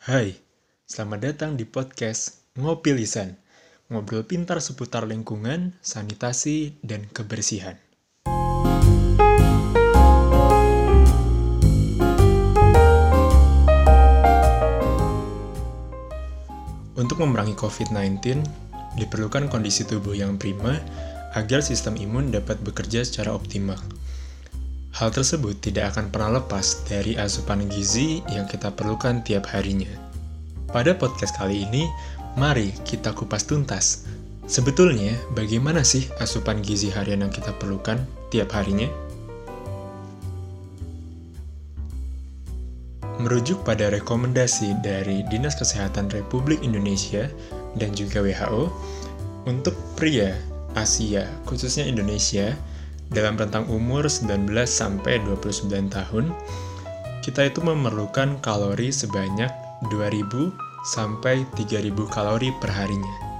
Hai, selamat datang di podcast Ngopi Lisan. Ngobrol pintar seputar lingkungan, sanitasi, dan kebersihan. Untuk memerangi COVID-19, diperlukan kondisi tubuh yang prima agar sistem imun dapat bekerja secara optimal. Hal tersebut tidak akan pernah lepas dari asupan gizi yang kita perlukan tiap harinya. Pada podcast kali ini, mari kita kupas tuntas. Sebetulnya, bagaimana sih asupan gizi harian yang kita perlukan tiap harinya? Merujuk pada rekomendasi dari Dinas Kesehatan Republik Indonesia dan juga WHO, untuk pria Asia, khususnya Indonesia, dalam rentang umur 19 sampai 29 tahun, kita itu memerlukan kalori sebanyak 2000 sampai 3000 kalori per harinya.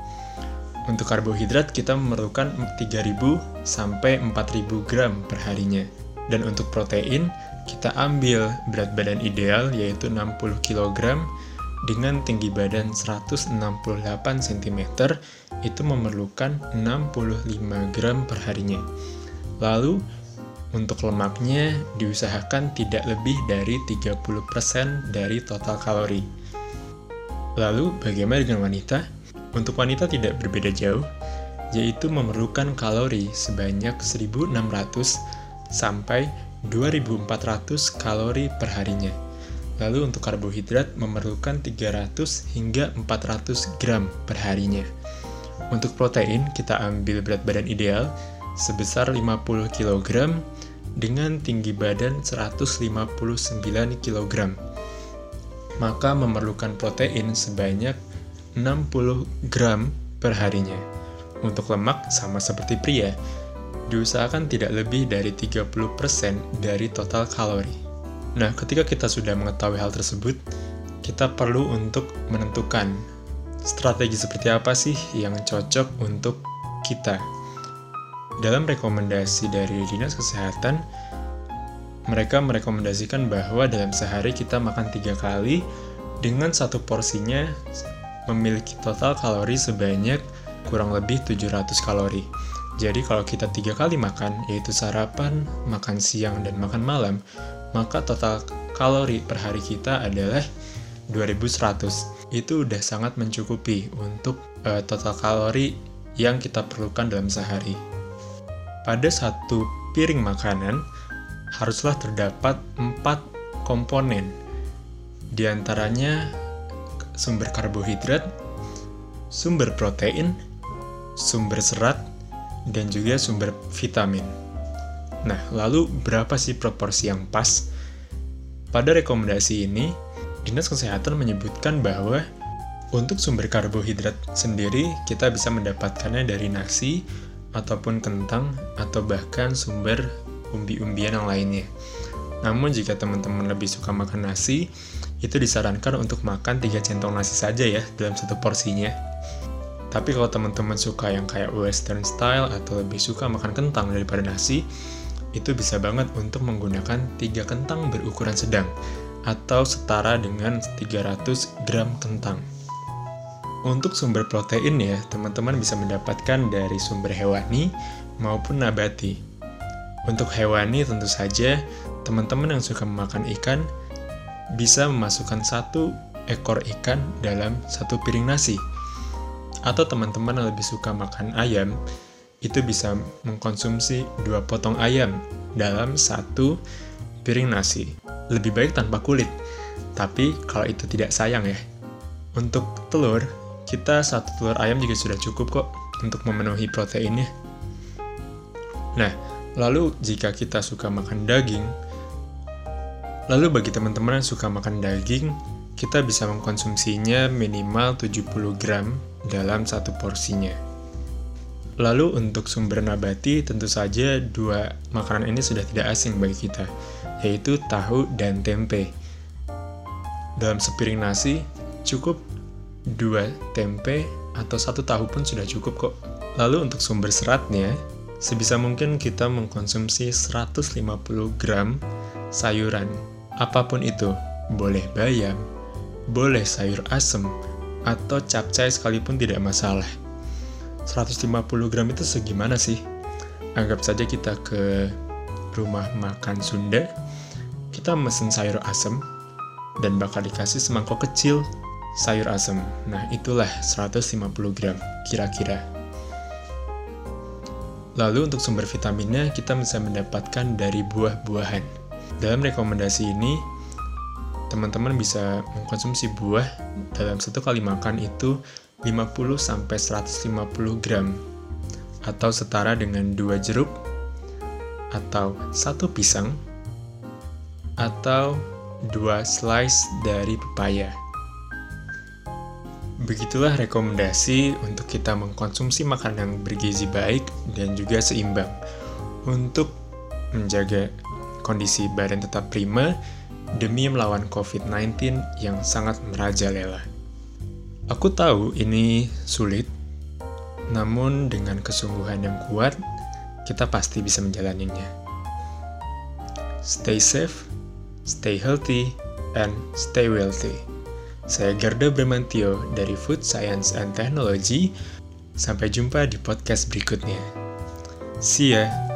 Untuk karbohidrat kita memerlukan 3000 sampai 4000 gram per harinya. Dan untuk protein kita ambil berat badan ideal yaitu 60 kg dengan tinggi badan 168 cm itu memerlukan 65 gram per harinya. Lalu, untuk lemaknya diusahakan tidak lebih dari 30% dari total kalori. Lalu, bagaimana dengan wanita? Untuk wanita tidak berbeda jauh, yaitu memerlukan kalori sebanyak 1600 sampai 2400 kalori per harinya. Lalu untuk karbohidrat memerlukan 300 hingga 400 gram per harinya. Untuk protein, kita ambil berat badan ideal sebesar 50 kg dengan tinggi badan 159 kg. Maka memerlukan protein sebanyak 60 gram per harinya. Untuk lemak sama seperti pria, diusahakan tidak lebih dari 30% dari total kalori. Nah, ketika kita sudah mengetahui hal tersebut, kita perlu untuk menentukan strategi seperti apa sih yang cocok untuk kita dalam rekomendasi dari Dinas Kesehatan, mereka merekomendasikan bahwa dalam sehari kita makan tiga kali dengan satu porsinya memiliki total kalori sebanyak kurang lebih 700 kalori. Jadi kalau kita tiga kali makan, yaitu sarapan, makan siang, dan makan malam, maka total kalori per hari kita adalah 2100. Itu udah sangat mencukupi untuk uh, total kalori yang kita perlukan dalam sehari. Pada satu piring makanan, haruslah terdapat empat komponen, di antaranya sumber karbohidrat, sumber protein, sumber serat, dan juga sumber vitamin. Nah, lalu berapa sih proporsi yang pas? Pada rekomendasi ini, Dinas Kesehatan menyebutkan bahwa untuk sumber karbohidrat sendiri kita bisa mendapatkannya dari nasi, ataupun kentang, atau bahkan sumber umbi-umbian yang lainnya. Namun jika teman-teman lebih suka makan nasi, itu disarankan untuk makan 3 centong nasi saja ya dalam satu porsinya. Tapi kalau teman-teman suka yang kayak western style atau lebih suka makan kentang daripada nasi, itu bisa banget untuk menggunakan 3 kentang berukuran sedang atau setara dengan 300 gram kentang. Untuk sumber protein ya, teman-teman bisa mendapatkan dari sumber hewani maupun nabati. Untuk hewani tentu saja, teman-teman yang suka memakan ikan bisa memasukkan satu ekor ikan dalam satu piring nasi. Atau teman-teman yang lebih suka makan ayam, itu bisa mengkonsumsi dua potong ayam dalam satu piring nasi. Lebih baik tanpa kulit, tapi kalau itu tidak sayang ya. Untuk telur, kita satu telur ayam juga sudah cukup kok untuk memenuhi proteinnya. Nah, lalu jika kita suka makan daging, lalu bagi teman-teman yang suka makan daging, kita bisa mengkonsumsinya minimal 70 gram dalam satu porsinya. Lalu untuk sumber nabati, tentu saja dua makanan ini sudah tidak asing bagi kita, yaitu tahu dan tempe. Dalam sepiring nasi, cukup dua tempe atau satu tahu pun sudah cukup kok. Lalu untuk sumber seratnya, sebisa mungkin kita mengkonsumsi 150 gram sayuran. Apa pun itu, boleh bayam, boleh sayur asem, atau capcay sekalipun tidak masalah. 150 gram itu segimana sih? Anggap saja kita ke rumah makan Sunda, kita mesen sayur asem, dan bakal dikasih semangkok kecil sayur asem. Nah, itulah 150 gram kira-kira. Lalu untuk sumber vitaminnya kita bisa mendapatkan dari buah-buahan. Dalam rekomendasi ini, teman-teman bisa mengkonsumsi buah dalam satu kali makan itu 50-150 gram atau setara dengan dua jeruk atau satu pisang atau dua slice dari pepaya. Begitulah rekomendasi untuk kita mengkonsumsi makanan bergizi baik dan juga seimbang untuk menjaga kondisi badan tetap prima demi melawan COVID-19 yang sangat merajalela. Aku tahu ini sulit, namun dengan kesungguhan yang kuat, kita pasti bisa menjalaninya. Stay safe, stay healthy, and stay wealthy. Saya Garda Bramantio dari Food Science and Technology. Sampai jumpa di podcast berikutnya. See ya!